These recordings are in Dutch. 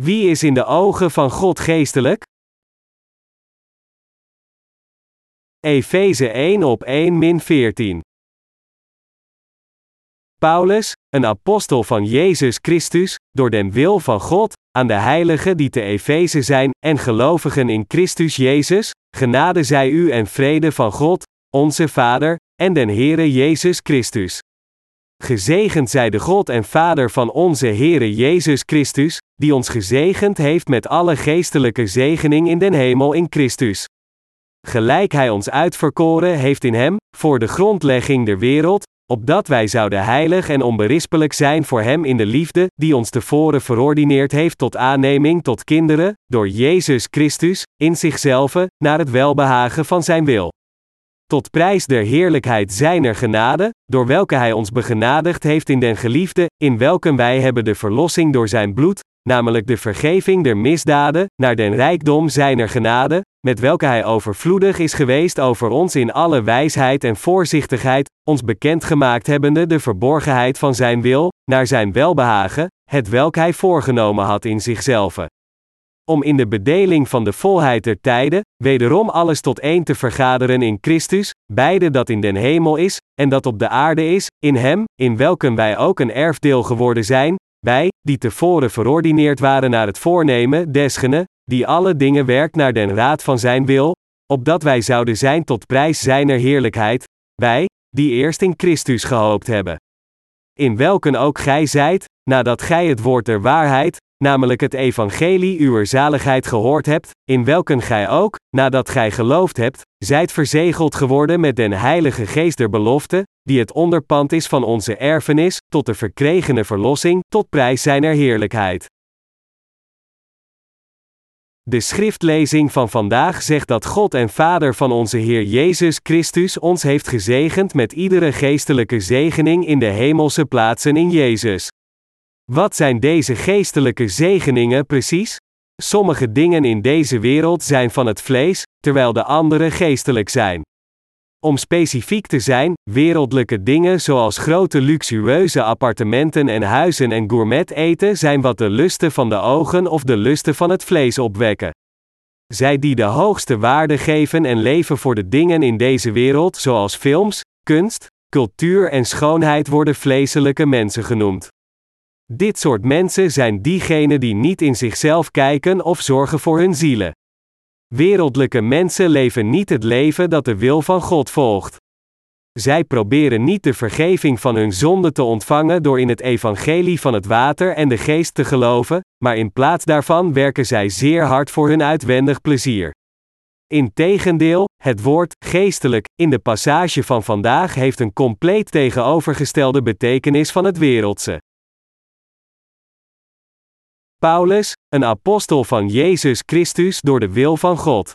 Wie is in de ogen van God geestelijk? Efeze 1 op 1 min 14. Paulus, een apostel van Jezus Christus, door den wil van God, aan de heiligen die te Efeze zijn, en gelovigen in Christus Jezus, genade zij u en vrede van God, onze Vader, en den Heere Jezus Christus. Gezegend zij de God en Vader van onze Heere Jezus Christus, die ons gezegend heeft met alle geestelijke zegening in den hemel in Christus. Gelijk Hij ons uitverkoren heeft in Hem, voor de grondlegging der wereld, opdat wij zouden heilig en onberispelijk zijn voor Hem in de liefde, die ons tevoren verordineerd heeft tot aanneming tot kinderen, door Jezus Christus, in zichzelf, naar het welbehagen van Zijn wil. Tot prijs der heerlijkheid Zijner genade, door welke Hij ons begenadigd heeft in den geliefde, in welken wij hebben de verlossing door Zijn bloed, namelijk de vergeving der misdaden, naar den rijkdom Zijner genade, met welke Hij overvloedig is geweest over ons in alle wijsheid en voorzichtigheid, ons bekendgemaakt hebbende de verborgenheid van Zijn wil, naar Zijn welbehagen, het welk Hij voorgenomen had in zichzelf. Om in de bedeling van de volheid der tijden, wederom alles tot één te vergaderen in Christus, beide dat in den hemel is, en dat op de aarde is, in Hem, in welken wij ook een erfdeel geworden zijn, wij, die tevoren verordineerd waren naar het voornemen desgene, die alle dingen werkt naar den raad van Zijn wil, opdat wij zouden zijn tot prijs Zijner heerlijkheid, wij, die eerst in Christus gehoopt hebben. In welken ook gij zijt, nadat gij het woord der waarheid, namelijk het evangelie uwer zaligheid gehoord hebt, in welken gij ook, nadat gij geloofd hebt, zijt verzegeld geworden met den heilige geest der belofte, die het onderpand is van onze erfenis, tot de verkregene verlossing, tot prijs zijner heerlijkheid. De schriftlezing van vandaag zegt dat God en Vader van onze Heer Jezus Christus ons heeft gezegend met iedere geestelijke zegening in de hemelse plaatsen in Jezus. Wat zijn deze geestelijke zegeningen precies? Sommige dingen in deze wereld zijn van het vlees, terwijl de andere geestelijk zijn. Om specifiek te zijn, wereldlijke dingen zoals grote luxueuze appartementen en huizen en gourmet eten zijn wat de lusten van de ogen of de lusten van het vlees opwekken. Zij die de hoogste waarde geven en leven voor de dingen in deze wereld, zoals films, kunst, cultuur en schoonheid, worden vleeselijke mensen genoemd. Dit soort mensen zijn diegenen die niet in zichzelf kijken of zorgen voor hun zielen. Wereldlijke mensen leven niet het leven dat de wil van God volgt. Zij proberen niet de vergeving van hun zonde te ontvangen door in het evangelie van het water en de geest te geloven, maar in plaats daarvan werken zij zeer hard voor hun uitwendig plezier. Integendeel, het woord geestelijk in de passage van vandaag heeft een compleet tegenovergestelde betekenis van het wereldse. Paulus, een apostel van Jezus Christus door de wil van God.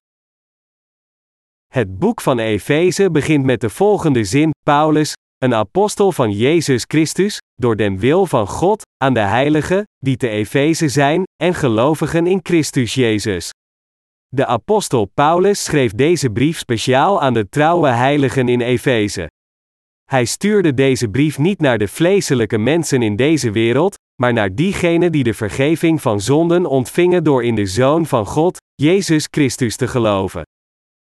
Het boek van Efeze begint met de volgende zin: Paulus, een apostel van Jezus Christus, door den wil van God, aan de heiligen, die te Efeze zijn, en gelovigen in Christus Jezus. De apostel Paulus schreef deze brief speciaal aan de trouwe heiligen in Efeze. Hij stuurde deze brief niet naar de vleeselijke mensen in deze wereld, maar naar diegenen die de vergeving van zonden ontvingen door in de Zoon van God, Jezus Christus te geloven.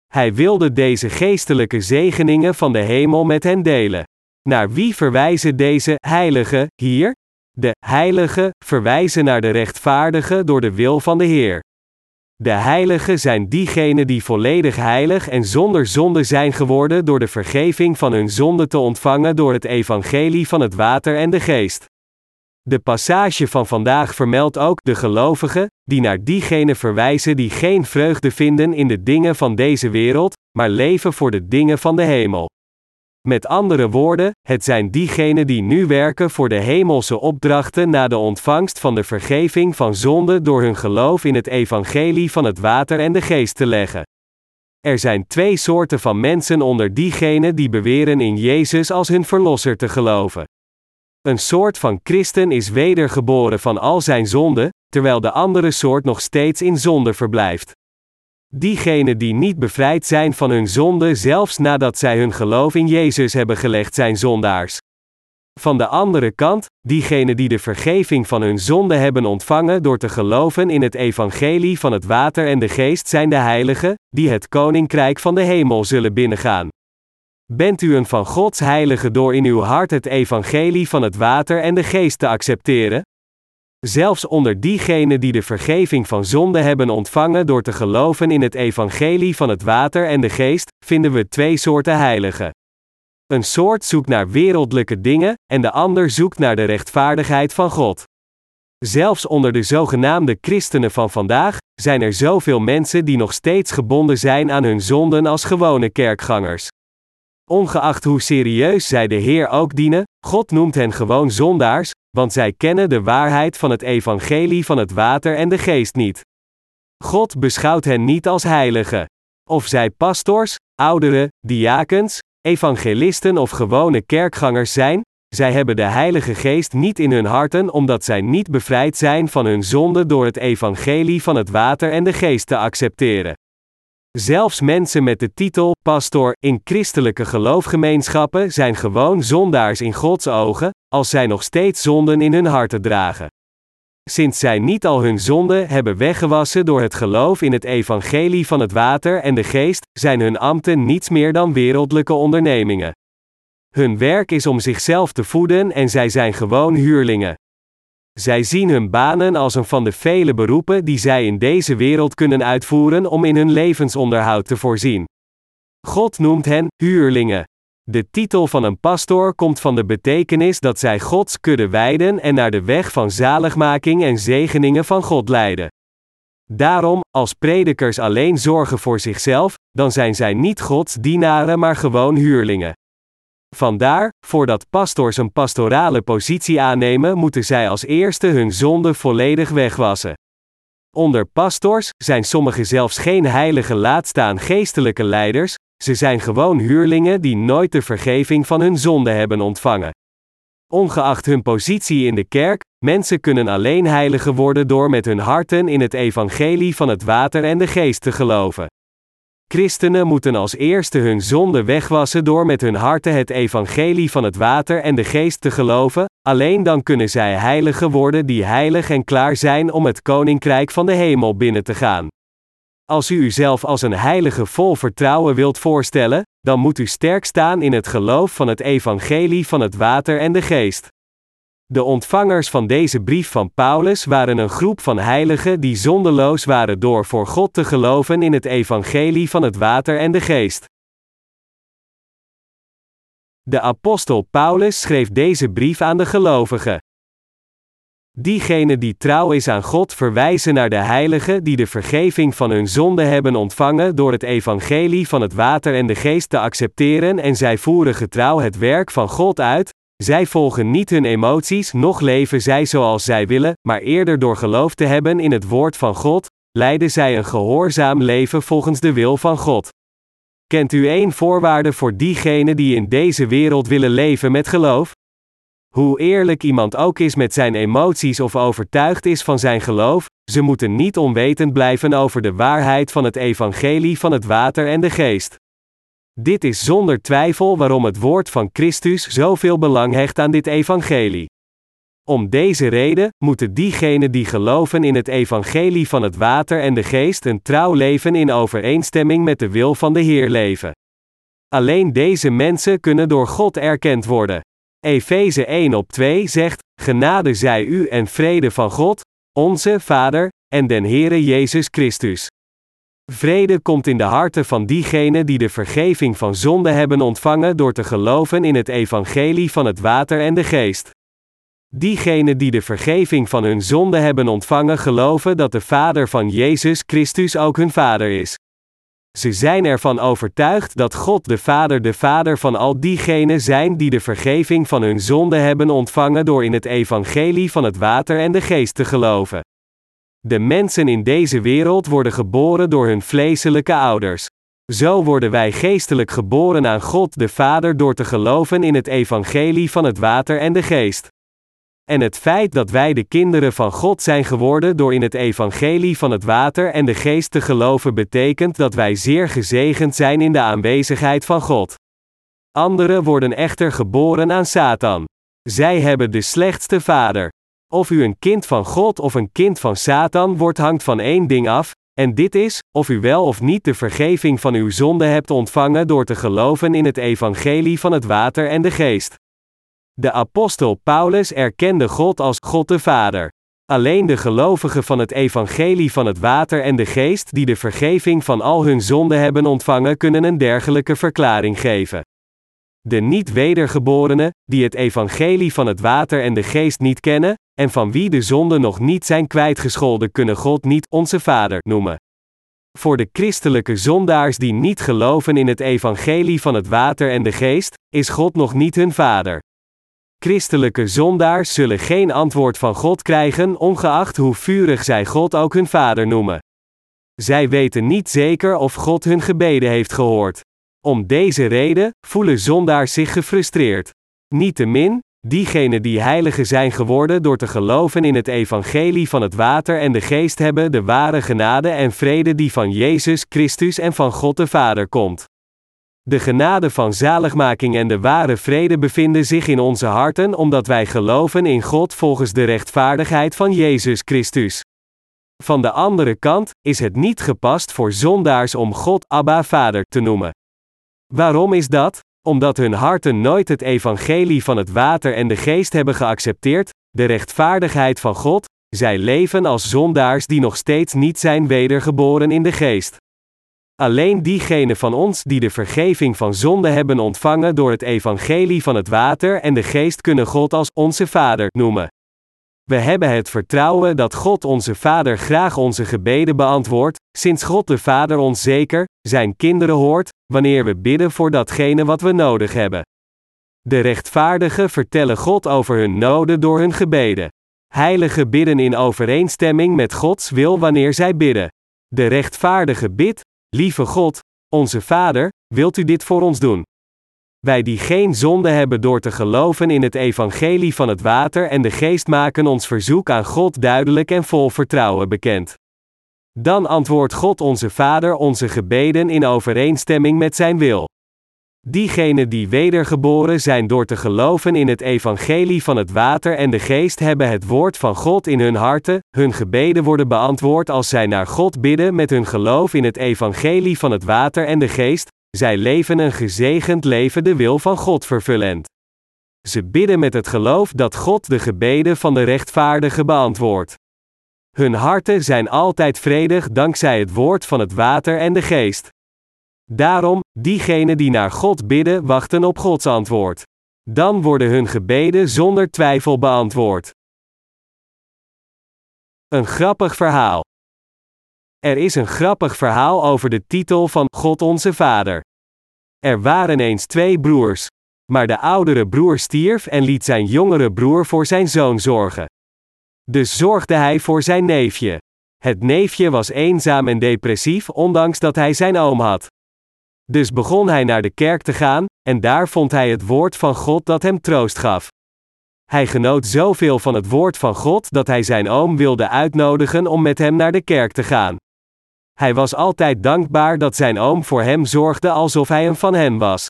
Hij wilde deze geestelijke zegeningen van de hemel met hen delen. Naar wie verwijzen deze heiligen hier? De heiligen verwijzen naar de rechtvaardigen door de wil van de Heer. De heiligen zijn diegenen die volledig heilig en zonder zonde zijn geworden door de vergeving van hun zonde te ontvangen door het evangelie van het water en de geest. De passage van vandaag vermeldt ook de gelovigen, die naar diegenen verwijzen die geen vreugde vinden in de dingen van deze wereld, maar leven voor de dingen van de hemel. Met andere woorden, het zijn diegenen die nu werken voor de hemelse opdrachten na de ontvangst van de vergeving van zonde door hun geloof in het evangelie van het water en de geest te leggen. Er zijn twee soorten van mensen onder diegenen die beweren in Jezus als hun verlosser te geloven. Een soort van christen is wedergeboren van al zijn zonden, terwijl de andere soort nog steeds in zonde verblijft. Diegenen die niet bevrijd zijn van hun zonde zelfs nadat zij hun geloof in Jezus hebben gelegd zijn zondaars. Van de andere kant, diegenen die de vergeving van hun zonde hebben ontvangen door te geloven in het evangelie van het water en de geest zijn de heiligen, die het koninkrijk van de hemel zullen binnengaan. Bent u een van Gods heilige door in uw hart het evangelie van het water en de geest te accepteren? Zelfs onder diegenen die de vergeving van zonde hebben ontvangen door te geloven in het evangelie van het water en de geest, vinden we twee soorten heiligen. Een soort zoekt naar wereldlijke dingen, en de ander zoekt naar de rechtvaardigheid van God. Zelfs onder de zogenaamde christenen van vandaag zijn er zoveel mensen die nog steeds gebonden zijn aan hun zonden als gewone kerkgangers. Ongeacht hoe serieus zij de Heer ook dienen, God noemt hen gewoon zondaars, want zij kennen de waarheid van het evangelie van het water en de geest niet. God beschouwt hen niet als heiligen. Of zij pastors, ouderen, diakens, evangelisten of gewone kerkgangers zijn, zij hebben de Heilige Geest niet in hun harten omdat zij niet bevrijd zijn van hun zonde door het evangelie van het water en de geest te accepteren. Zelfs mensen met de titel pastor in christelijke geloofgemeenschappen zijn gewoon zondaars in Gods ogen, als zij nog steeds zonden in hun harten dragen. Sinds zij niet al hun zonden hebben weggewassen door het geloof in het evangelie van het water en de geest, zijn hun ambten niets meer dan wereldlijke ondernemingen. Hun werk is om zichzelf te voeden en zij zijn gewoon huurlingen. Zij zien hun banen als een van de vele beroepen die zij in deze wereld kunnen uitvoeren om in hun levensonderhoud te voorzien. God noemt hen huurlingen. De titel van een pastoor komt van de betekenis dat zij Gods kudde wijden en naar de weg van zaligmaking en zegeningen van God leiden. Daarom, als predikers alleen zorgen voor zichzelf, dan zijn zij niet Gods dienaren maar gewoon huurlingen. Vandaar, voordat pastors een pastorale positie aannemen, moeten zij als eerste hun zonde volledig wegwassen. Onder pastors zijn sommigen zelfs geen heilige laatstaan geestelijke leiders, ze zijn gewoon huurlingen die nooit de vergeving van hun zonde hebben ontvangen. Ongeacht hun positie in de kerk, mensen kunnen alleen heiligen worden door met hun harten in het evangelie van het water en de geest te geloven. Christenen moeten als eerste hun zonde wegwassen door met hun harten het evangelie van het water en de geest te geloven, alleen dan kunnen zij heiligen worden die heilig en klaar zijn om het koninkrijk van de hemel binnen te gaan. Als u uzelf als een heilige vol vertrouwen wilt voorstellen, dan moet u sterk staan in het geloof van het evangelie van het water en de geest. De ontvangers van deze brief van Paulus waren een groep van heiligen die zondeloos waren door voor God te geloven in het evangelie van het water en de geest. De apostel Paulus schreef deze brief aan de gelovigen. Diegenen die trouw is aan God verwijzen naar de heiligen die de vergeving van hun zonde hebben ontvangen door het evangelie van het water en de geest te accepteren en zij voeren getrouw het werk van God uit, zij volgen niet hun emoties, noch leven zij zoals zij willen, maar eerder door geloof te hebben in het woord van God, leiden zij een gehoorzaam leven volgens de wil van God. Kent u één voorwaarde voor diegenen die in deze wereld willen leven met geloof? Hoe eerlijk iemand ook is met zijn emoties of overtuigd is van zijn geloof, ze moeten niet onwetend blijven over de waarheid van het evangelie van het water en de geest. Dit is zonder twijfel waarom het woord van Christus zoveel belang hecht aan dit evangelie. Om deze reden moeten diegenen die geloven in het evangelie van het water en de geest een trouw leven in overeenstemming met de wil van de Heer leven. Alleen deze mensen kunnen door God erkend worden. Efeze 1 op 2 zegt: Genade zij u en vrede van God, onze Vader, en den Heere Jezus Christus. Vrede komt in de harten van diegenen die de vergeving van zonde hebben ontvangen door te geloven in het evangelie van het water en de geest. Diegenen die de vergeving van hun zonde hebben ontvangen geloven dat de Vader van Jezus Christus ook hun Vader is. Ze zijn ervan overtuigd dat God de Vader de Vader van al diegenen zijn die de vergeving van hun zonde hebben ontvangen door in het evangelie van het water en de geest te geloven. De mensen in deze wereld worden geboren door hun vleeselijke ouders. Zo worden wij geestelijk geboren aan God de Vader door te geloven in het evangelie van het water en de geest. En het feit dat wij de kinderen van God zijn geworden door in het evangelie van het water en de geest te geloven betekent dat wij zeer gezegend zijn in de aanwezigheid van God. Anderen worden echter geboren aan Satan. Zij hebben de slechtste vader. Of u een kind van God of een kind van Satan wordt hangt van één ding af, en dit is, of u wel of niet de vergeving van uw zonde hebt ontvangen door te geloven in het evangelie van het water en de geest. De apostel Paulus erkende God als God de Vader. Alleen de gelovigen van het evangelie van het water en de geest die de vergeving van al hun zonden hebben ontvangen kunnen een dergelijke verklaring geven. De niet wedergeborenen, die het evangelie van het water en de geest niet kennen, en van wie de zonden nog niet zijn kwijtgescholden, kunnen God niet onze Vader noemen. Voor de christelijke zondaars die niet geloven in het evangelie van het water en de geest, is God nog niet hun Vader. Christelijke zondaars zullen geen antwoord van God krijgen, ongeacht hoe vurig zij God ook hun Vader noemen. Zij weten niet zeker of God hun gebeden heeft gehoord. Om deze reden voelen zondaars zich gefrustreerd. Niettemin, diegenen die heiligen zijn geworden door te geloven in het evangelie van het water en de geest hebben de ware genade en vrede die van Jezus Christus en van God de Vader komt. De genade van zaligmaking en de ware vrede bevinden zich in onze harten omdat wij geloven in God volgens de rechtvaardigheid van Jezus Christus. Van de andere kant is het niet gepast voor zondaars om God Abba Vader te noemen. Waarom is dat? Omdat hun harten nooit het evangelie van het water en de geest hebben geaccepteerd, de rechtvaardigheid van God, zij leven als zondaars die nog steeds niet zijn wedergeboren in de geest. Alleen diegenen van ons die de vergeving van zonde hebben ontvangen door het evangelie van het water en de geest kunnen God als onze Vader noemen. We hebben het vertrouwen dat God onze Vader graag onze gebeden beantwoordt, sinds God de Vader ons zeker, zijn kinderen hoort, wanneer we bidden voor datgene wat we nodig hebben. De rechtvaardigen vertellen God over hun noden door hun gebeden. Heiligen bidden in overeenstemming met Gods wil wanneer zij bidden. De rechtvaardige bidt, Lieve God, onze Vader, wilt u dit voor ons doen? Wij die geen zonde hebben door te geloven in het evangelie van het water en de geest maken ons verzoek aan God duidelijk en vol vertrouwen bekend. Dan antwoordt God onze Vader onze gebeden in overeenstemming met Zijn wil. Diegenen die wedergeboren zijn door te geloven in het evangelie van het water en de geest hebben het woord van God in hun harten, hun gebeden worden beantwoord als zij naar God bidden met hun geloof in het evangelie van het water en de geest, zij leven een gezegend leven de wil van God vervullend. Ze bidden met het geloof dat God de gebeden van de rechtvaardige beantwoordt. Hun harten zijn altijd vredig dankzij het woord van het water en de geest. Daarom, diegenen die naar God bidden, wachten op Gods antwoord. Dan worden hun gebeden zonder twijfel beantwoord. Een grappig verhaal. Er is een grappig verhaal over de titel van God onze Vader. Er waren eens twee broers. Maar de oudere broer stierf en liet zijn jongere broer voor zijn zoon zorgen. Dus zorgde hij voor zijn neefje. Het neefje was eenzaam en depressief ondanks dat hij zijn oom had. Dus begon hij naar de kerk te gaan, en daar vond hij het woord van God dat hem troost gaf. Hij genoot zoveel van het woord van God dat hij zijn oom wilde uitnodigen om met hem naar de kerk te gaan. Hij was altijd dankbaar dat zijn oom voor hem zorgde alsof hij een van hen was.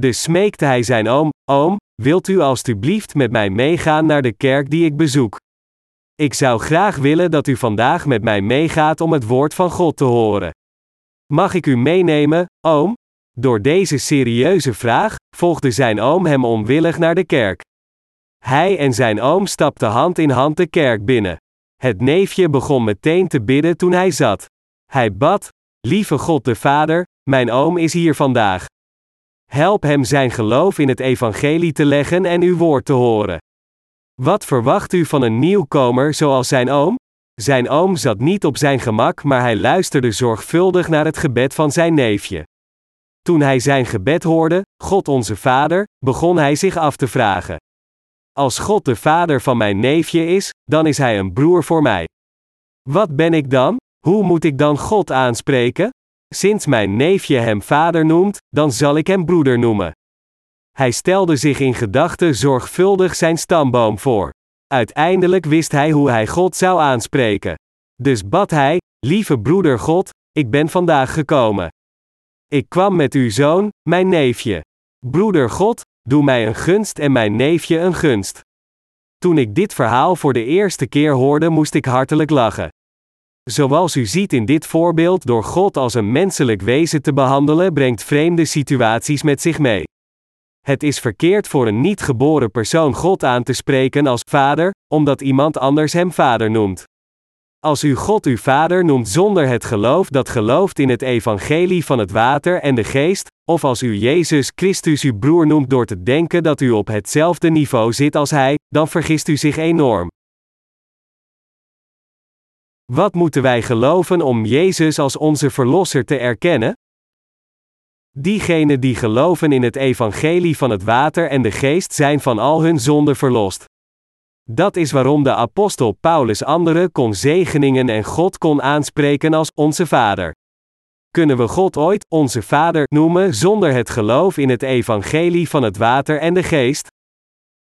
Dus smeekte hij zijn oom: Oom, wilt u alstublieft met mij meegaan naar de kerk die ik bezoek? Ik zou graag willen dat u vandaag met mij meegaat om het woord van God te horen. Mag ik u meenemen, oom? Door deze serieuze vraag volgde zijn oom hem onwillig naar de kerk. Hij en zijn oom stapten hand in hand de kerk binnen. Het neefje begon meteen te bidden toen hij zat. Hij bad: Lieve God de Vader, mijn oom is hier vandaag. Help hem zijn geloof in het evangelie te leggen en uw woord te horen. Wat verwacht u van een nieuwkomer zoals zijn oom? Zijn oom zat niet op zijn gemak, maar hij luisterde zorgvuldig naar het gebed van zijn neefje. Toen hij zijn gebed hoorde, God onze Vader, begon hij zich af te vragen. Als God de vader van mijn neefje is, dan is hij een broer voor mij. Wat ben ik dan? Hoe moet ik dan God aanspreken? Sinds mijn neefje hem vader noemt, dan zal ik hem broeder noemen. Hij stelde zich in gedachten zorgvuldig zijn stamboom voor. Uiteindelijk wist hij hoe hij God zou aanspreken. Dus bad hij: Lieve broeder God, ik ben vandaag gekomen. Ik kwam met uw zoon, mijn neefje. Broeder God, doe mij een gunst en mijn neefje een gunst. Toen ik dit verhaal voor de eerste keer hoorde, moest ik hartelijk lachen. Zoals u ziet in dit voorbeeld, door God als een menselijk wezen te behandelen, brengt vreemde situaties met zich mee. Het is verkeerd voor een niet geboren persoon God aan te spreken als vader, omdat iemand anders hem vader noemt. Als u God uw vader noemt zonder het geloof dat gelooft in het evangelie van het water en de geest, of als u Jezus Christus uw broer noemt door te denken dat u op hetzelfde niveau zit als hij, dan vergist u zich enorm. Wat moeten wij geloven om Jezus als onze Verlosser te erkennen? Diegenen die geloven in het evangelie van het water en de geest zijn van al hun zonden verlost. Dat is waarom de apostel Paulus anderen kon zegeningen en God kon aanspreken als onze Vader. Kunnen we God ooit onze Vader noemen zonder het geloof in het evangelie van het water en de geest?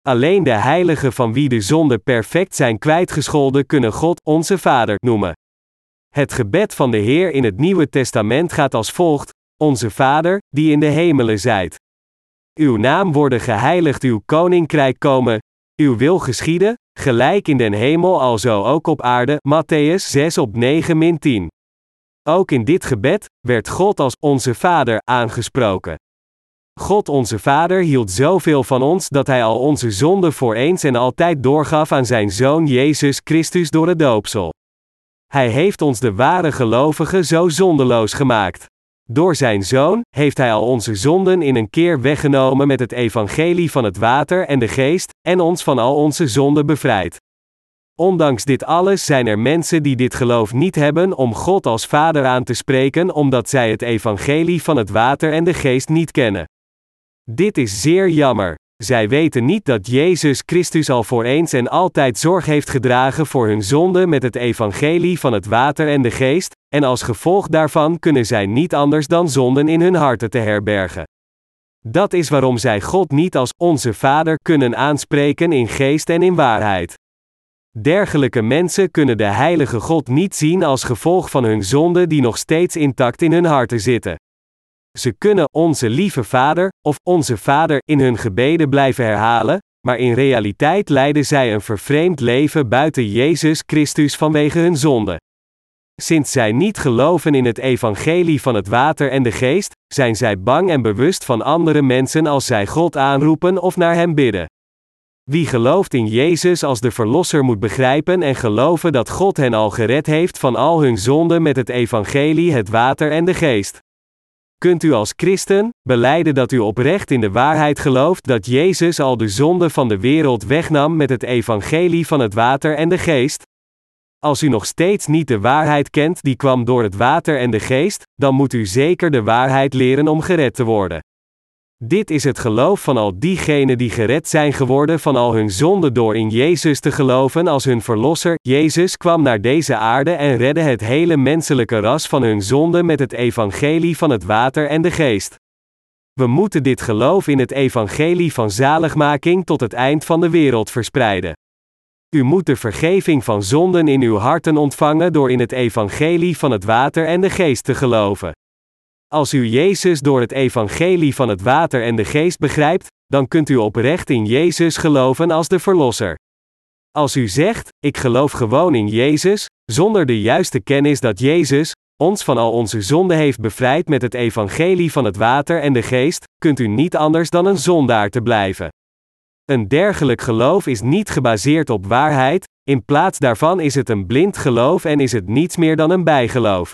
Alleen de heiligen van wie de zonden perfect zijn kwijtgescholden kunnen God onze Vader noemen. Het gebed van de Heer in het Nieuwe Testament gaat als volgt: Onze Vader, die in de hemelen zijt. Uw naam worden geheiligd, uw koninkrijk komen, uw wil geschieden, gelijk in den hemel alzo ook op aarde. Matthäus 6 op 9 min 10. Ook in dit gebed werd God als onze Vader aangesproken. God onze Vader hield zoveel van ons dat Hij al onze zonden voor eens en altijd doorgaf aan Zijn Zoon Jezus Christus door het doopsel. Hij heeft ons de ware gelovigen zo zondeloos gemaakt. Door Zijn Zoon heeft Hij al onze zonden in een keer weggenomen met het evangelie van het water en de geest, en ons van al onze zonden bevrijd. Ondanks dit alles zijn er mensen die dit geloof niet hebben om God als Vader aan te spreken omdat zij het evangelie van het water en de geest niet kennen. Dit is zeer jammer. Zij weten niet dat Jezus Christus al voor eens en altijd zorg heeft gedragen voor hun zonde met het evangelie van het water en de geest, en als gevolg daarvan kunnen zij niet anders dan zonden in hun harten te herbergen. Dat is waarom zij God niet als onze Vader kunnen aanspreken in geest en in waarheid. Dergelijke mensen kunnen de heilige God niet zien als gevolg van hun zonde die nog steeds intact in hun harten zitten. Ze kunnen onze lieve Vader of onze Vader in hun gebeden blijven herhalen, maar in realiteit leiden zij een vervreemd leven buiten Jezus Christus vanwege hun zonde. Sinds zij niet geloven in het evangelie van het water en de geest, zijn zij bang en bewust van andere mensen als zij God aanroepen of naar Hem bidden. Wie gelooft in Jezus als de Verlosser moet begrijpen en geloven dat God hen al gered heeft van al hun zonden met het evangelie, het water en de geest. Kunt u als christen beleiden dat u oprecht in de waarheid gelooft dat Jezus al de zonde van de wereld wegnam met het evangelie van het water en de geest? Als u nog steeds niet de waarheid kent die kwam door het water en de geest, dan moet u zeker de waarheid leren om gered te worden. Dit is het geloof van al diegenen die gered zijn geworden van al hun zonden door in Jezus te geloven als hun verlosser. Jezus kwam naar deze aarde en redde het hele menselijke ras van hun zonden met het evangelie van het water en de geest. We moeten dit geloof in het evangelie van zaligmaking tot het eind van de wereld verspreiden. U moet de vergeving van zonden in uw harten ontvangen door in het evangelie van het water en de geest te geloven. Als u Jezus door het evangelie van het water en de geest begrijpt, dan kunt u oprecht in Jezus geloven als de Verlosser. Als u zegt, ik geloof gewoon in Jezus, zonder de juiste kennis dat Jezus ons van al onze zonden heeft bevrijd met het evangelie van het water en de geest, kunt u niet anders dan een zondaar te blijven. Een dergelijk geloof is niet gebaseerd op waarheid, in plaats daarvan is het een blind geloof en is het niets meer dan een bijgeloof.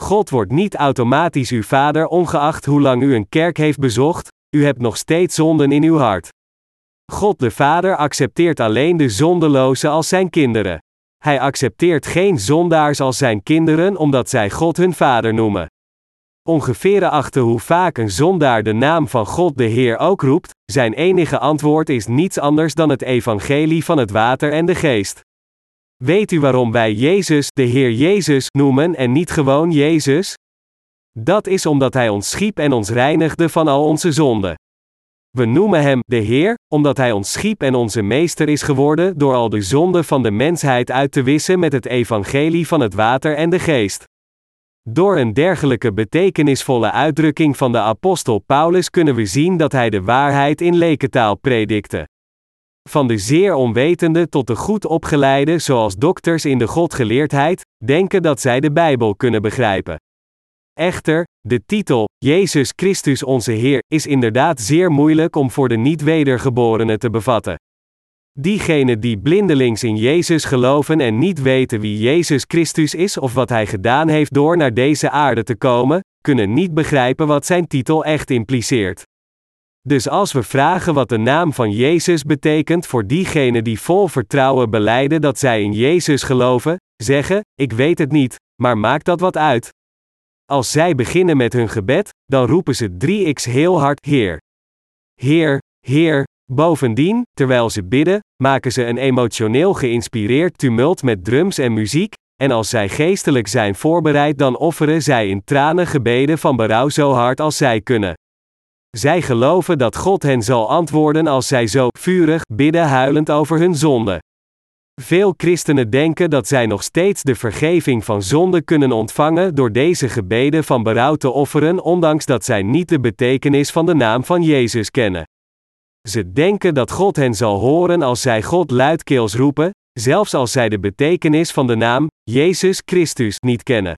God wordt niet automatisch uw vader ongeacht hoe lang u een kerk heeft bezocht, u hebt nog steeds zonden in uw hart. God de Vader accepteert alleen de zondelozen als zijn kinderen. Hij accepteert geen zondaars als zijn kinderen omdat zij God hun vader noemen. Ongeveer achter hoe vaak een zondaar de naam van God de Heer ook roept, zijn enige antwoord is niets anders dan het evangelie van het water en de geest. Weet u waarom wij Jezus de Heer Jezus noemen en niet gewoon Jezus? Dat is omdat Hij ons schiep en ons reinigde van al onze zonden. We noemen Hem de Heer, omdat Hij ons schiep en onze Meester is geworden door al de zonden van de mensheid uit te wissen met het evangelie van het water en de geest. Door een dergelijke betekenisvolle uitdrukking van de apostel Paulus kunnen we zien dat hij de waarheid in lekentaal predikte. Van de zeer onwetende tot de goed opgeleide, zoals dokters in de godgeleerdheid, denken dat zij de Bijbel kunnen begrijpen. Echter, de titel, Jezus Christus onze Heer, is inderdaad zeer moeilijk om voor de niet-wedergeborenen te bevatten. Diegenen die blindelings in Jezus geloven en niet weten wie Jezus Christus is of wat Hij gedaan heeft door naar deze aarde te komen, kunnen niet begrijpen wat zijn titel echt impliceert. Dus als we vragen wat de naam van Jezus betekent voor diegenen die vol vertrouwen beleiden dat zij in Jezus geloven, zeggen: Ik weet het niet, maar maakt dat wat uit? Als zij beginnen met hun gebed, dan roepen ze 3x heel hard: Heer. Heer, Heer. Bovendien, terwijl ze bidden, maken ze een emotioneel geïnspireerd tumult met drums en muziek, en als zij geestelijk zijn voorbereid, dan offeren zij in tranen gebeden van berouw zo hard als zij kunnen. Zij geloven dat God hen zal antwoorden als zij zo vurig bidden huilend over hun zonde. Veel christenen denken dat zij nog steeds de vergeving van zonde kunnen ontvangen door deze gebeden van berouw te offeren, ondanks dat zij niet de betekenis van de naam van Jezus kennen. Ze denken dat God hen zal horen als zij God luidkeels roepen, zelfs als zij de betekenis van de naam Jezus Christus niet kennen.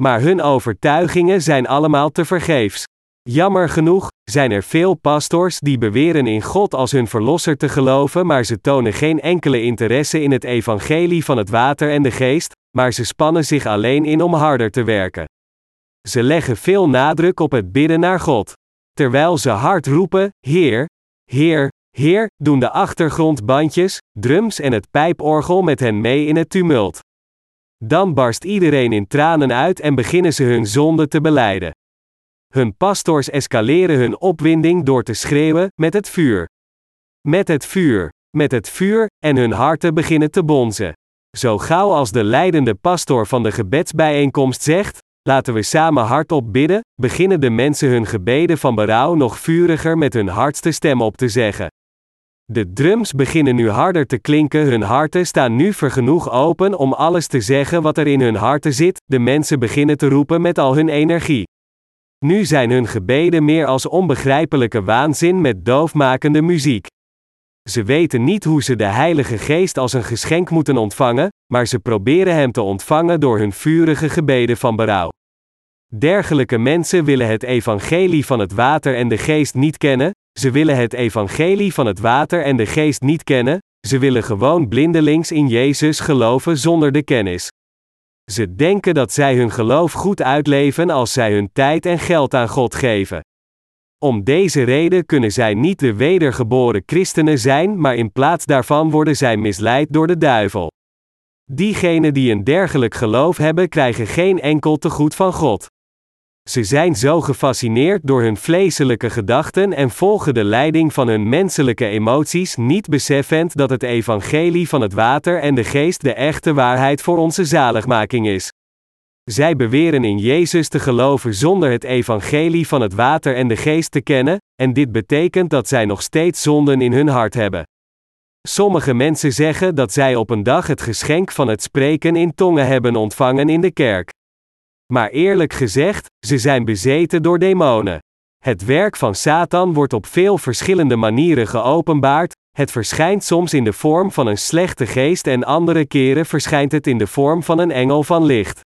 Maar hun overtuigingen zijn allemaal te vergeefs. Jammer genoeg zijn er veel pastors die beweren in God als hun verlosser te geloven, maar ze tonen geen enkele interesse in het evangelie van het water en de geest, maar ze spannen zich alleen in om harder te werken. Ze leggen veel nadruk op het bidden naar God. Terwijl ze hard roepen: Heer, Heer, Heer, doen de achtergrondbandjes, drums en het pijporgel met hen mee in het tumult. Dan barst iedereen in tranen uit en beginnen ze hun zonde te beleiden. Hun pastors escaleren hun opwinding door te schreeuwen: met het vuur. Met het vuur. Met het vuur, en hun harten beginnen te bonzen. Zo gauw als de leidende pastor van de gebedsbijeenkomst zegt: Laten we samen hardop bidden, beginnen de mensen hun gebeden van berouw nog vuriger met hun hardste stem op te zeggen. De drums beginnen nu harder te klinken, hun harten staan nu vergenoeg open om alles te zeggen wat er in hun harten zit, de mensen beginnen te roepen met al hun energie. Nu zijn hun gebeden meer als onbegrijpelijke waanzin met doofmakende muziek. Ze weten niet hoe ze de Heilige Geest als een geschenk moeten ontvangen, maar ze proberen Hem te ontvangen door hun vurige gebeden van berouw. Dergelijke mensen willen het evangelie van het water en de geest niet kennen, ze willen het evangelie van het water en de geest niet kennen, ze willen gewoon blindelings in Jezus geloven zonder de kennis. Ze denken dat zij hun geloof goed uitleven als zij hun tijd en geld aan God geven. Om deze reden kunnen zij niet de wedergeboren christenen zijn, maar in plaats daarvan worden zij misleid door de duivel. Diegenen die een dergelijk geloof hebben, krijgen geen enkel tegoed van God. Ze zijn zo gefascineerd door hun vleeselijke gedachten en volgen de leiding van hun menselijke emoties, niet beseffend dat het evangelie van het water en de geest de echte waarheid voor onze zaligmaking is. Zij beweren in Jezus te geloven zonder het evangelie van het water en de geest te kennen, en dit betekent dat zij nog steeds zonden in hun hart hebben. Sommige mensen zeggen dat zij op een dag het geschenk van het spreken in tongen hebben ontvangen in de kerk. Maar eerlijk gezegd, ze zijn bezeten door demonen. Het werk van Satan wordt op veel verschillende manieren geopenbaard. Het verschijnt soms in de vorm van een slechte geest en andere keren verschijnt het in de vorm van een engel van licht.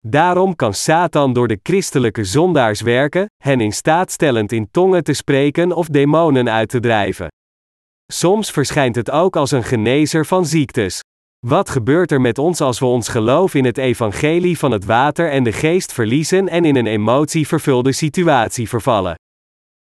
Daarom kan Satan door de christelijke zondaars werken, hen in staat stellend in tongen te spreken of demonen uit te drijven. Soms verschijnt het ook als een genezer van ziektes. Wat gebeurt er met ons als we ons geloof in het evangelie van het water en de geest verliezen en in een emotievervulde situatie vervallen?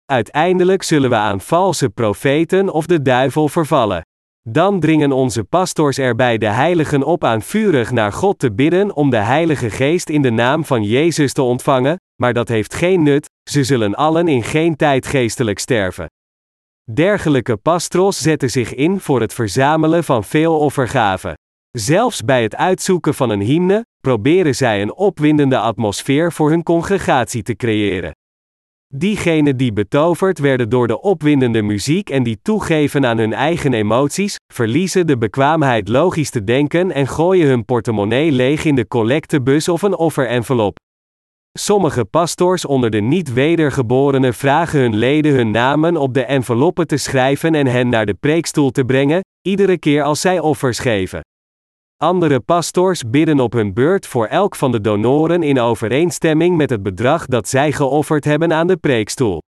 Uiteindelijk zullen we aan valse profeten of de duivel vervallen. Dan dringen onze pastors erbij de heiligen op aan vurig naar God te bidden om de Heilige Geest in de naam van Jezus te ontvangen, maar dat heeft geen nut, ze zullen allen in geen tijd geestelijk sterven. Dergelijke pastros zetten zich in voor het verzamelen van veel offergaven. Zelfs bij het uitzoeken van een hymne, proberen zij een opwindende atmosfeer voor hun congregatie te creëren. Diegenen die betoverd werden door de opwindende muziek en die toegeven aan hun eigen emoties, verliezen de bekwaamheid logisch te denken en gooien hun portemonnee leeg in de collectebus of een offerenvelop. Sommige pastors onder de niet wedergeborenen vragen hun leden hun namen op de enveloppen te schrijven en hen naar de preekstoel te brengen, iedere keer als zij offers geven. Andere pastors bidden op hun beurt voor elk van de donoren in overeenstemming met het bedrag dat zij geofferd hebben aan de preekstoel.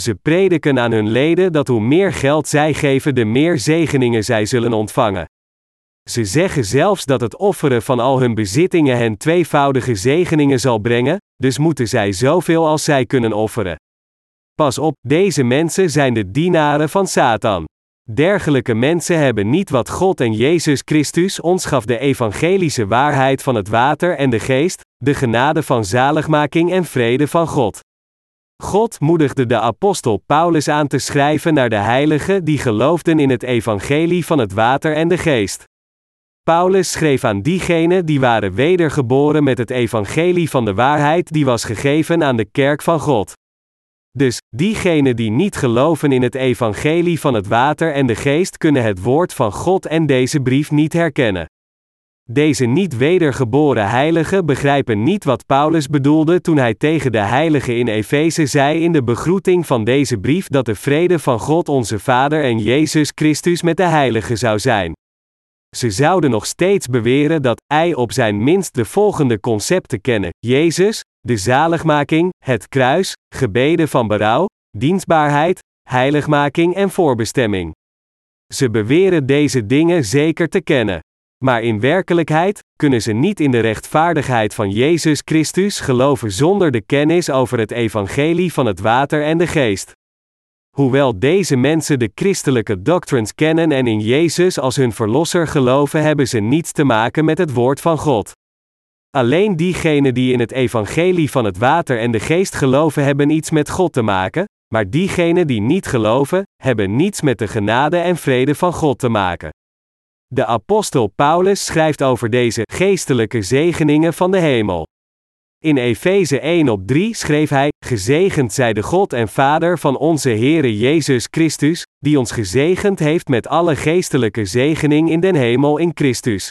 Ze prediken aan hun leden dat hoe meer geld zij geven, de meer zegeningen zij zullen ontvangen. Ze zeggen zelfs dat het offeren van al hun bezittingen hen tweevoudige zegeningen zal brengen, dus moeten zij zoveel als zij kunnen offeren. Pas op, deze mensen zijn de dienaren van Satan. Dergelijke mensen hebben niet wat God en Jezus Christus ons gaf de evangelische waarheid van het water en de geest, de genade van zaligmaking en vrede van God. God moedigde de apostel Paulus aan te schrijven naar de heiligen die geloofden in het evangelie van het water en de geest. Paulus schreef aan diegenen die waren wedergeboren met het evangelie van de waarheid die was gegeven aan de kerk van God. Dus, diegenen die niet geloven in het evangelie van het water en de geest kunnen het woord van God en deze brief niet herkennen. Deze niet wedergeboren heiligen begrijpen niet wat Paulus bedoelde toen hij tegen de heiligen in Efeze zei in de begroeting van deze brief dat de vrede van God onze Vader en Jezus Christus met de heiligen zou zijn. Ze zouden nog steeds beweren dat hij op zijn minst de volgende concepten kennen: Jezus, de zaligmaking, het kruis, gebeden van berouw, dienstbaarheid, heiligmaking en voorbestemming. Ze beweren deze dingen zeker te kennen. Maar in werkelijkheid kunnen ze niet in de rechtvaardigheid van Jezus Christus geloven zonder de kennis over het evangelie van het water en de geest. Hoewel deze mensen de christelijke doctrines kennen en in Jezus als hun verlosser geloven, hebben ze niets te maken met het woord van God. Alleen diegenen die in het evangelie van het water en de geest geloven hebben iets met God te maken, maar diegenen die niet geloven, hebben niets met de genade en vrede van God te maken. De apostel Paulus schrijft over deze geestelijke zegeningen van de hemel. In Efeze 1 op 3 schreef hij: Gezegend zij de God en Vader van onze Heere Jezus Christus, die ons gezegend heeft met alle geestelijke zegening in den hemel in Christus.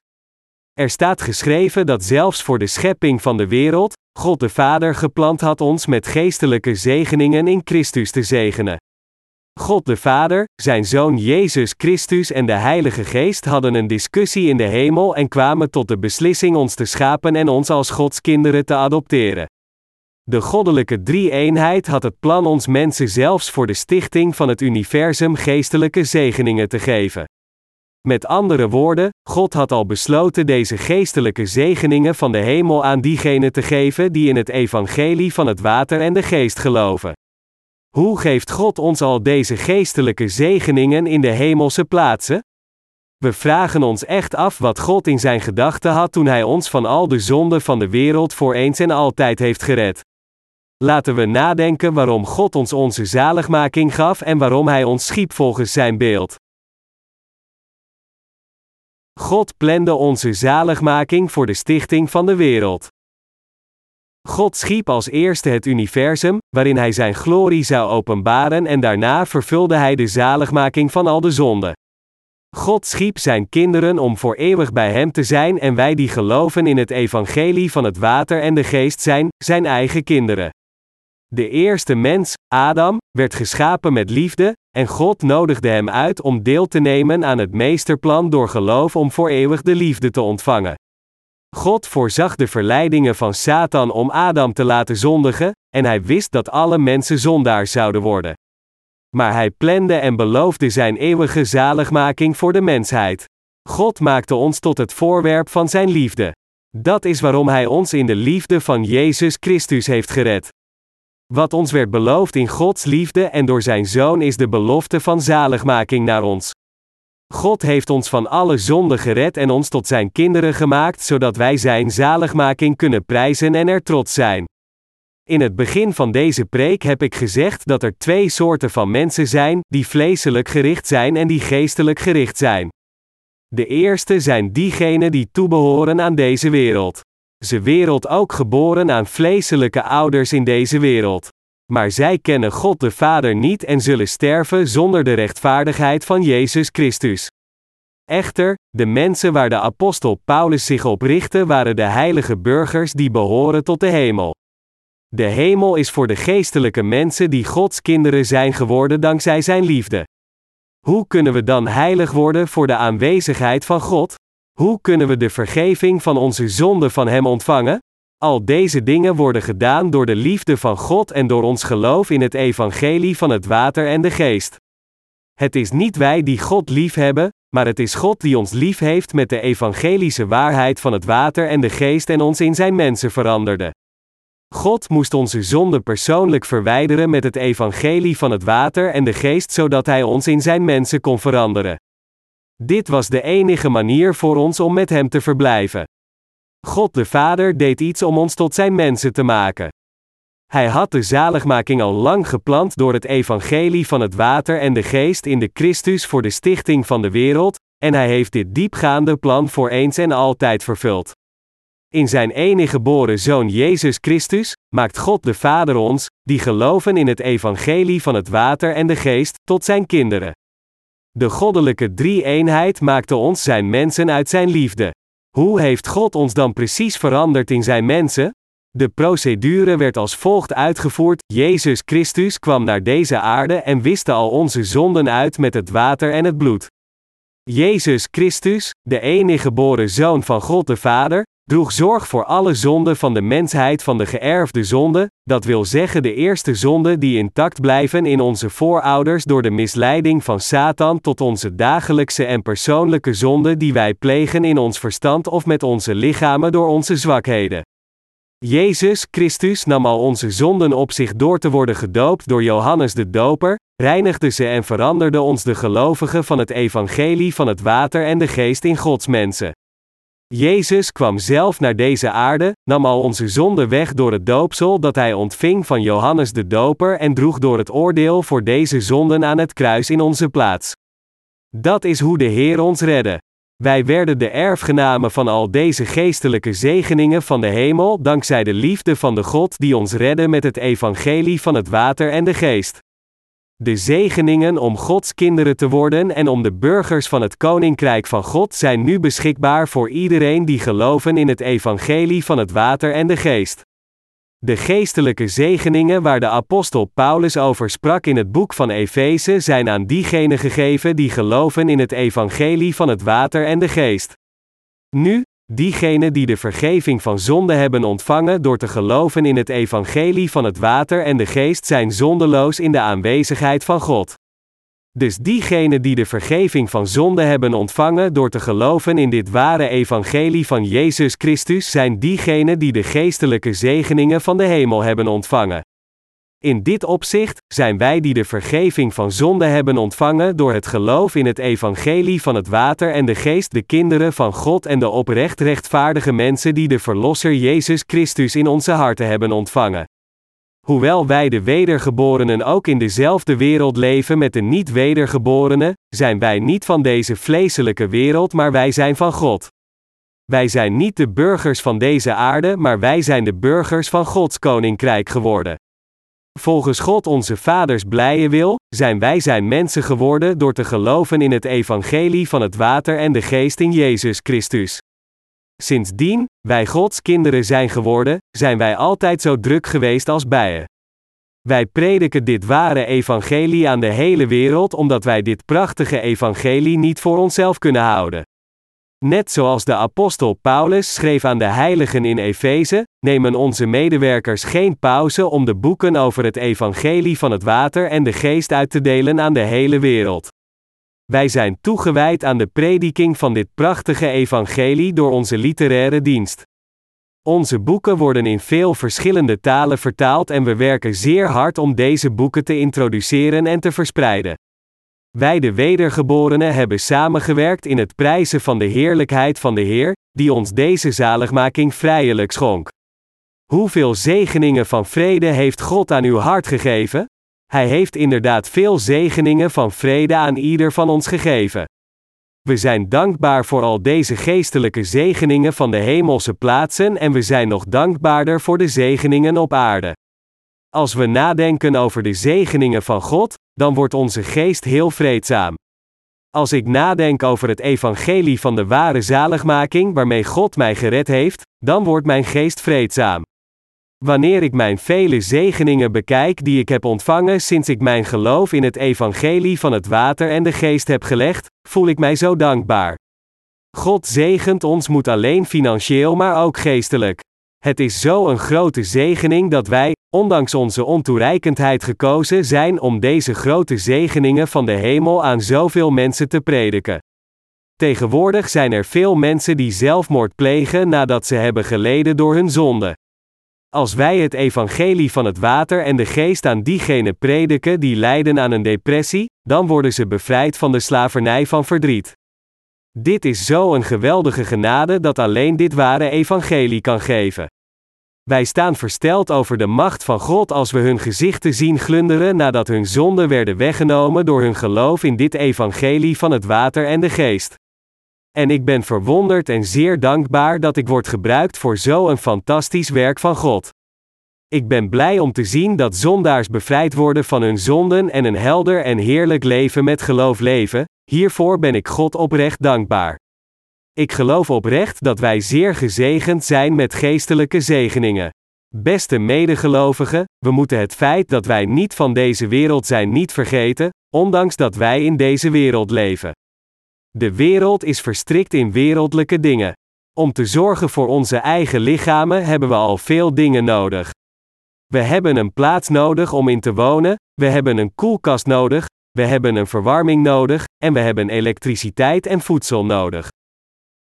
Er staat geschreven dat zelfs voor de schepping van de wereld, God de Vader gepland had ons met geestelijke zegeningen in Christus te zegenen. God de Vader, zijn Zoon Jezus Christus en de Heilige Geest hadden een discussie in de hemel en kwamen tot de beslissing ons te schapen en ons als Gods kinderen te adopteren. De goddelijke drie-eenheid had het plan ons mensen zelfs voor de stichting van het universum geestelijke zegeningen te geven. Met andere woorden, God had al besloten deze geestelijke zegeningen van de hemel aan diegenen te geven die in het evangelie van het water en de geest geloven. Hoe geeft God ons al deze geestelijke zegeningen in de hemelse plaatsen? We vragen ons echt af wat God in zijn gedachten had toen Hij ons van al de zonden van de wereld voor eens en altijd heeft gered. Laten we nadenken waarom God ons onze zaligmaking gaf en waarom Hij ons schiep volgens Zijn beeld. God plande onze zaligmaking voor de stichting van de wereld. God schiep als eerste het universum, waarin Hij Zijn glorie zou openbaren en daarna vervulde Hij de zaligmaking van al de zonden. God schiep Zijn kinderen om voor eeuwig bij Hem te zijn en wij die geloven in het evangelie van het water en de geest zijn, Zijn eigen kinderen. De eerste mens, Adam, werd geschapen met liefde, en God nodigde hem uit om deel te nemen aan het meesterplan door geloof om voor eeuwig de liefde te ontvangen. God voorzag de verleidingen van Satan om Adam te laten zondigen, en hij wist dat alle mensen zondaars zouden worden. Maar hij plande en beloofde zijn eeuwige zaligmaking voor de mensheid. God maakte ons tot het voorwerp van zijn liefde. Dat is waarom hij ons in de liefde van Jezus Christus heeft gered. Wat ons werd beloofd in Gods liefde en door zijn Zoon is de belofte van zaligmaking naar ons. God heeft ons van alle zonden gered en ons tot zijn kinderen gemaakt, zodat wij zijn zaligmaking kunnen prijzen en er trots zijn. In het begin van deze preek heb ik gezegd dat er twee soorten van mensen zijn, die vleeselijk gericht zijn en die geestelijk gericht zijn. De eerste zijn diegenen die toebehoren aan deze wereld. Ze wereld ook geboren aan vleeselijke ouders in deze wereld. Maar zij kennen God de Vader niet en zullen sterven zonder de rechtvaardigheid van Jezus Christus. Echter, de mensen waar de apostel Paulus zich op richtte waren de heilige burgers die behoren tot de hemel. De hemel is voor de geestelijke mensen die Gods kinderen zijn geworden dankzij Zijn liefde. Hoe kunnen we dan heilig worden voor de aanwezigheid van God? Hoe kunnen we de vergeving van onze zonden van Hem ontvangen? Al deze dingen worden gedaan door de liefde van God en door ons geloof in het evangelie van het water en de geest. Het is niet wij die God lief hebben, maar het is God die ons lief heeft met de evangelische waarheid van het water en de geest en ons in zijn mensen veranderde. God moest onze zonde persoonlijk verwijderen met het evangelie van het water en de geest zodat Hij ons in zijn mensen kon veranderen. Dit was de enige manier voor ons om met Hem te verblijven. God de Vader deed iets om ons tot zijn mensen te maken. Hij had de zaligmaking al lang gepland door het evangelie van het water en de geest in de Christus voor de stichting van de wereld, en hij heeft dit diepgaande plan voor eens en altijd vervuld. In zijn enige geboren zoon Jezus Christus maakt God de Vader ons, die geloven in het evangelie van het water en de geest, tot zijn kinderen. De goddelijke drie-eenheid maakte ons zijn mensen uit zijn liefde. Hoe heeft God ons dan precies veranderd in zijn mensen? De procedure werd als volgt uitgevoerd: Jezus Christus kwam naar deze aarde en wiste al onze zonden uit met het water en het bloed. Jezus Christus, de enige geboren zoon van God de Vader, droeg zorg voor alle zonden van de mensheid van de geërfde zonde, dat wil zeggen de eerste zonden die intact blijven in onze voorouders door de misleiding van Satan tot onze dagelijkse en persoonlijke zonden die wij plegen in ons verstand of met onze lichamen door onze zwakheden. Jezus Christus nam al onze zonden op zich door te worden gedoopt door Johannes de Doper, reinigde ze en veranderde ons de gelovigen van het evangelie van het water en de geest in Gods mensen. Jezus kwam zelf naar deze aarde, nam al onze zonden weg door het doopsel dat hij ontving van Johannes de Doper en droeg door het oordeel voor deze zonden aan het kruis in onze plaats. Dat is hoe de Heer ons redde. Wij werden de erfgenamen van al deze geestelijke zegeningen van de hemel dankzij de liefde van de God die ons redde met het evangelie van het water en de geest. De zegeningen om Gods kinderen te worden en om de burgers van het Koninkrijk van God zijn nu beschikbaar voor iedereen die geloven in het evangelie van het water en de geest. De geestelijke zegeningen waar de apostel Paulus over sprak in het boek van Efeze zijn aan diegenen gegeven die geloven in het evangelie van het water en de geest. Nu, diegenen die de vergeving van zonde hebben ontvangen door te geloven in het evangelie van het water en de geest zijn zondeloos in de aanwezigheid van God. Dus diegenen die de vergeving van zonde hebben ontvangen door te geloven in dit ware evangelie van Jezus Christus zijn diegenen die de geestelijke zegeningen van de hemel hebben ontvangen. In dit opzicht zijn wij die de vergeving van zonde hebben ontvangen door het geloof in het evangelie van het water en de geest de kinderen van God en de oprecht rechtvaardige mensen die de Verlosser Jezus Christus in onze harten hebben ontvangen. Hoewel wij de wedergeborenen ook in dezelfde wereld leven met de niet-wedergeborenen, zijn wij niet van deze vleeselijke wereld, maar wij zijn van God. Wij zijn niet de burgers van deze aarde, maar wij zijn de burgers van Gods koninkrijk geworden. Volgens God onze vaders blije wil, zijn wij zijn mensen geworden door te geloven in het evangelie van het water en de geest in Jezus Christus. Sindsdien, wij Gods kinderen zijn geworden, zijn wij altijd zo druk geweest als bijen. Wij prediken dit ware evangelie aan de hele wereld omdat wij dit prachtige evangelie niet voor onszelf kunnen houden. Net zoals de apostel Paulus schreef aan de heiligen in Efeze, nemen onze medewerkers geen pauze om de boeken over het evangelie van het water en de geest uit te delen aan de hele wereld. Wij zijn toegewijd aan de prediking van dit prachtige evangelie door onze literaire dienst. Onze boeken worden in veel verschillende talen vertaald en we werken zeer hard om deze boeken te introduceren en te verspreiden. Wij de wedergeborenen hebben samengewerkt in het prijzen van de heerlijkheid van de Heer, die ons deze zaligmaking vrijelijk schonk. Hoeveel zegeningen van vrede heeft God aan uw hart gegeven? Hij heeft inderdaad veel zegeningen van vrede aan ieder van ons gegeven. We zijn dankbaar voor al deze geestelijke zegeningen van de hemelse plaatsen en we zijn nog dankbaarder voor de zegeningen op aarde. Als we nadenken over de zegeningen van God, dan wordt onze geest heel vreedzaam. Als ik nadenk over het evangelie van de ware zaligmaking waarmee God mij gered heeft, dan wordt mijn geest vreedzaam. Wanneer ik mijn vele zegeningen bekijk die ik heb ontvangen sinds ik mijn geloof in het evangelie van het water en de geest heb gelegd, voel ik mij zo dankbaar. God zegent ons moet alleen financieel, maar ook geestelijk. Het is zo een grote zegening dat wij, ondanks onze ontoereikendheid, gekozen zijn om deze grote zegeningen van de hemel aan zoveel mensen te prediken. Tegenwoordig zijn er veel mensen die zelfmoord plegen nadat ze hebben geleden door hun zonde. Als wij het evangelie van het water en de geest aan diegenen prediken die lijden aan een depressie, dan worden ze bevrijd van de slavernij van verdriet. Dit is zo een geweldige genade dat alleen dit ware evangelie kan geven. Wij staan versteld over de macht van God als we hun gezichten zien glunderen nadat hun zonden werden weggenomen door hun geloof in dit evangelie van het water en de geest. En ik ben verwonderd en zeer dankbaar dat ik word gebruikt voor zo'n fantastisch werk van God. Ik ben blij om te zien dat zondaars bevrijd worden van hun zonden en een helder en heerlijk leven met geloof leven, hiervoor ben ik God oprecht dankbaar. Ik geloof oprecht dat wij zeer gezegend zijn met geestelijke zegeningen. Beste medegelovigen, we moeten het feit dat wij niet van deze wereld zijn niet vergeten, ondanks dat wij in deze wereld leven. De wereld is verstrikt in wereldlijke dingen. Om te zorgen voor onze eigen lichamen hebben we al veel dingen nodig. We hebben een plaats nodig om in te wonen, we hebben een koelkast nodig, we hebben een verwarming nodig, en we hebben elektriciteit en voedsel nodig.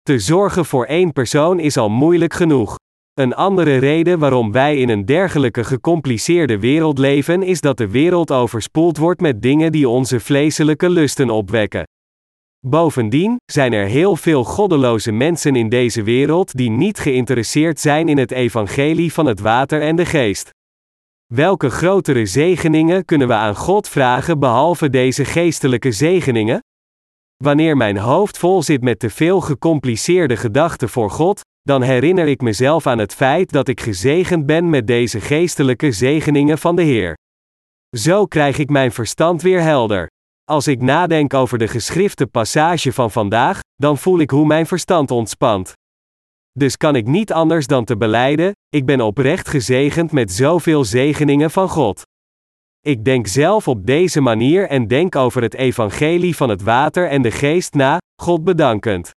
Te zorgen voor één persoon is al moeilijk genoeg. Een andere reden waarom wij in een dergelijke gecompliceerde wereld leven is dat de wereld overspoeld wordt met dingen die onze vleeselijke lusten opwekken. Bovendien zijn er heel veel goddeloze mensen in deze wereld die niet geïnteresseerd zijn in het evangelie van het water en de geest. Welke grotere zegeningen kunnen we aan God vragen behalve deze geestelijke zegeningen? Wanneer mijn hoofd vol zit met te veel gecompliceerde gedachten voor God, dan herinner ik mezelf aan het feit dat ik gezegend ben met deze geestelijke zegeningen van de Heer. Zo krijg ik mijn verstand weer helder. Als ik nadenk over de geschrifte passage van vandaag, dan voel ik hoe mijn verstand ontspant. Dus kan ik niet anders dan te beleiden: ik ben oprecht gezegend met zoveel zegeningen van God. Ik denk zelf op deze manier en denk over het evangelie van het water en de geest na, God bedankend.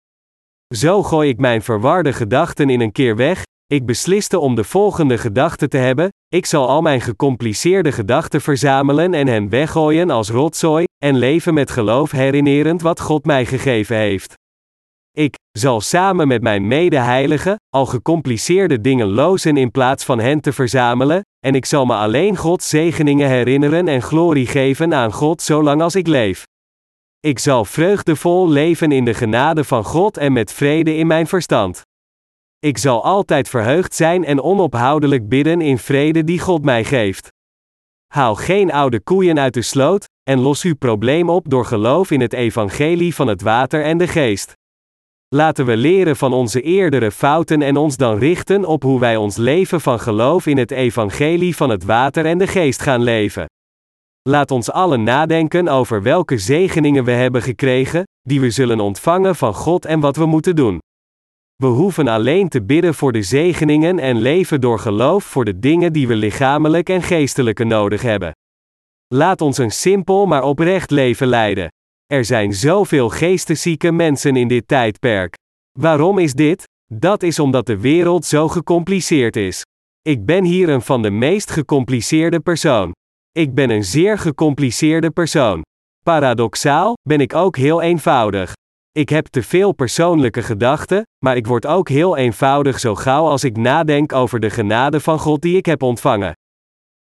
Zo gooi ik mijn verwarde gedachten in een keer weg, ik besliste om de volgende gedachte te hebben: ik zal al mijn gecompliceerde gedachten verzamelen en hen weggooien als rotzooi, en leven met geloof herinnerend wat God mij gegeven heeft. Zal samen met mijn medeheiligen al gecompliceerde dingen lozen in plaats van hen te verzamelen, en ik zal me alleen Gods zegeningen herinneren en glorie geven aan God zolang als ik leef. Ik zal vreugdevol leven in de genade van God en met vrede in mijn verstand. Ik zal altijd verheugd zijn en onophoudelijk bidden in vrede die God mij geeft. Haal geen oude koeien uit de sloot, en los uw probleem op door geloof in het evangelie van het water en de geest. Laten we leren van onze eerdere fouten en ons dan richten op hoe wij ons leven van geloof in het evangelie van het water en de geest gaan leven. Laat ons allen nadenken over welke zegeningen we hebben gekregen, die we zullen ontvangen van God en wat we moeten doen. We hoeven alleen te bidden voor de zegeningen en leven door geloof voor de dingen die we lichamelijk en geestelijke nodig hebben. Laat ons een simpel maar oprecht leven leiden. Er zijn zoveel geesteszieke mensen in dit tijdperk. Waarom is dit? Dat is omdat de wereld zo gecompliceerd is. Ik ben hier een van de meest gecompliceerde persoon. Ik ben een zeer gecompliceerde persoon. Paradoxaal ben ik ook heel eenvoudig. Ik heb te veel persoonlijke gedachten, maar ik word ook heel eenvoudig zo gauw als ik nadenk over de genade van God die ik heb ontvangen.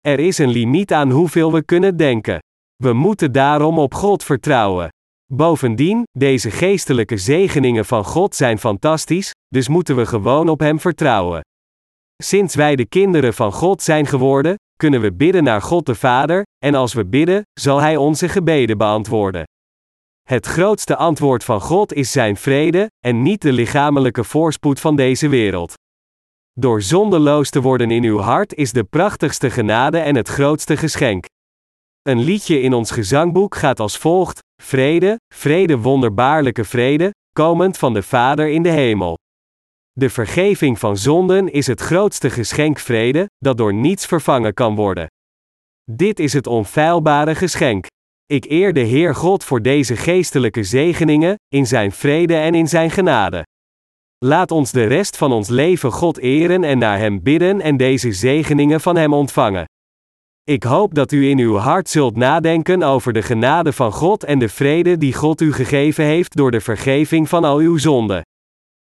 Er is een limiet aan hoeveel we kunnen denken. We moeten daarom op God vertrouwen. Bovendien, deze geestelijke zegeningen van God zijn fantastisch, dus moeten we gewoon op Hem vertrouwen. Sinds wij de kinderen van God zijn geworden, kunnen we bidden naar God de Vader, en als we bidden, zal Hij onze gebeden beantwoorden. Het grootste antwoord van God is Zijn vrede, en niet de lichamelijke voorspoed van deze wereld. Door zondeloos te worden in uw hart is de prachtigste genade en het grootste geschenk. Een liedje in ons gezangboek gaat als volgt: Vrede, vrede, wonderbaarlijke vrede, komend van de Vader in de hemel. De vergeving van zonden is het grootste geschenk vrede, dat door niets vervangen kan worden. Dit is het onfeilbare geschenk. Ik eer de Heer God voor deze geestelijke zegeningen, in Zijn vrede en in Zijn genade. Laat ons de rest van ons leven God eren en naar Hem bidden en deze zegeningen van Hem ontvangen. Ik hoop dat u in uw hart zult nadenken over de genade van God en de vrede die God u gegeven heeft door de vergeving van al uw zonden.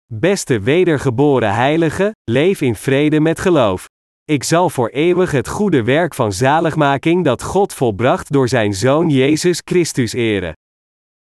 Beste wedergeboren heilige, leef in vrede met geloof. Ik zal voor eeuwig het goede werk van zaligmaking dat God volbracht door zijn Zoon Jezus Christus eren.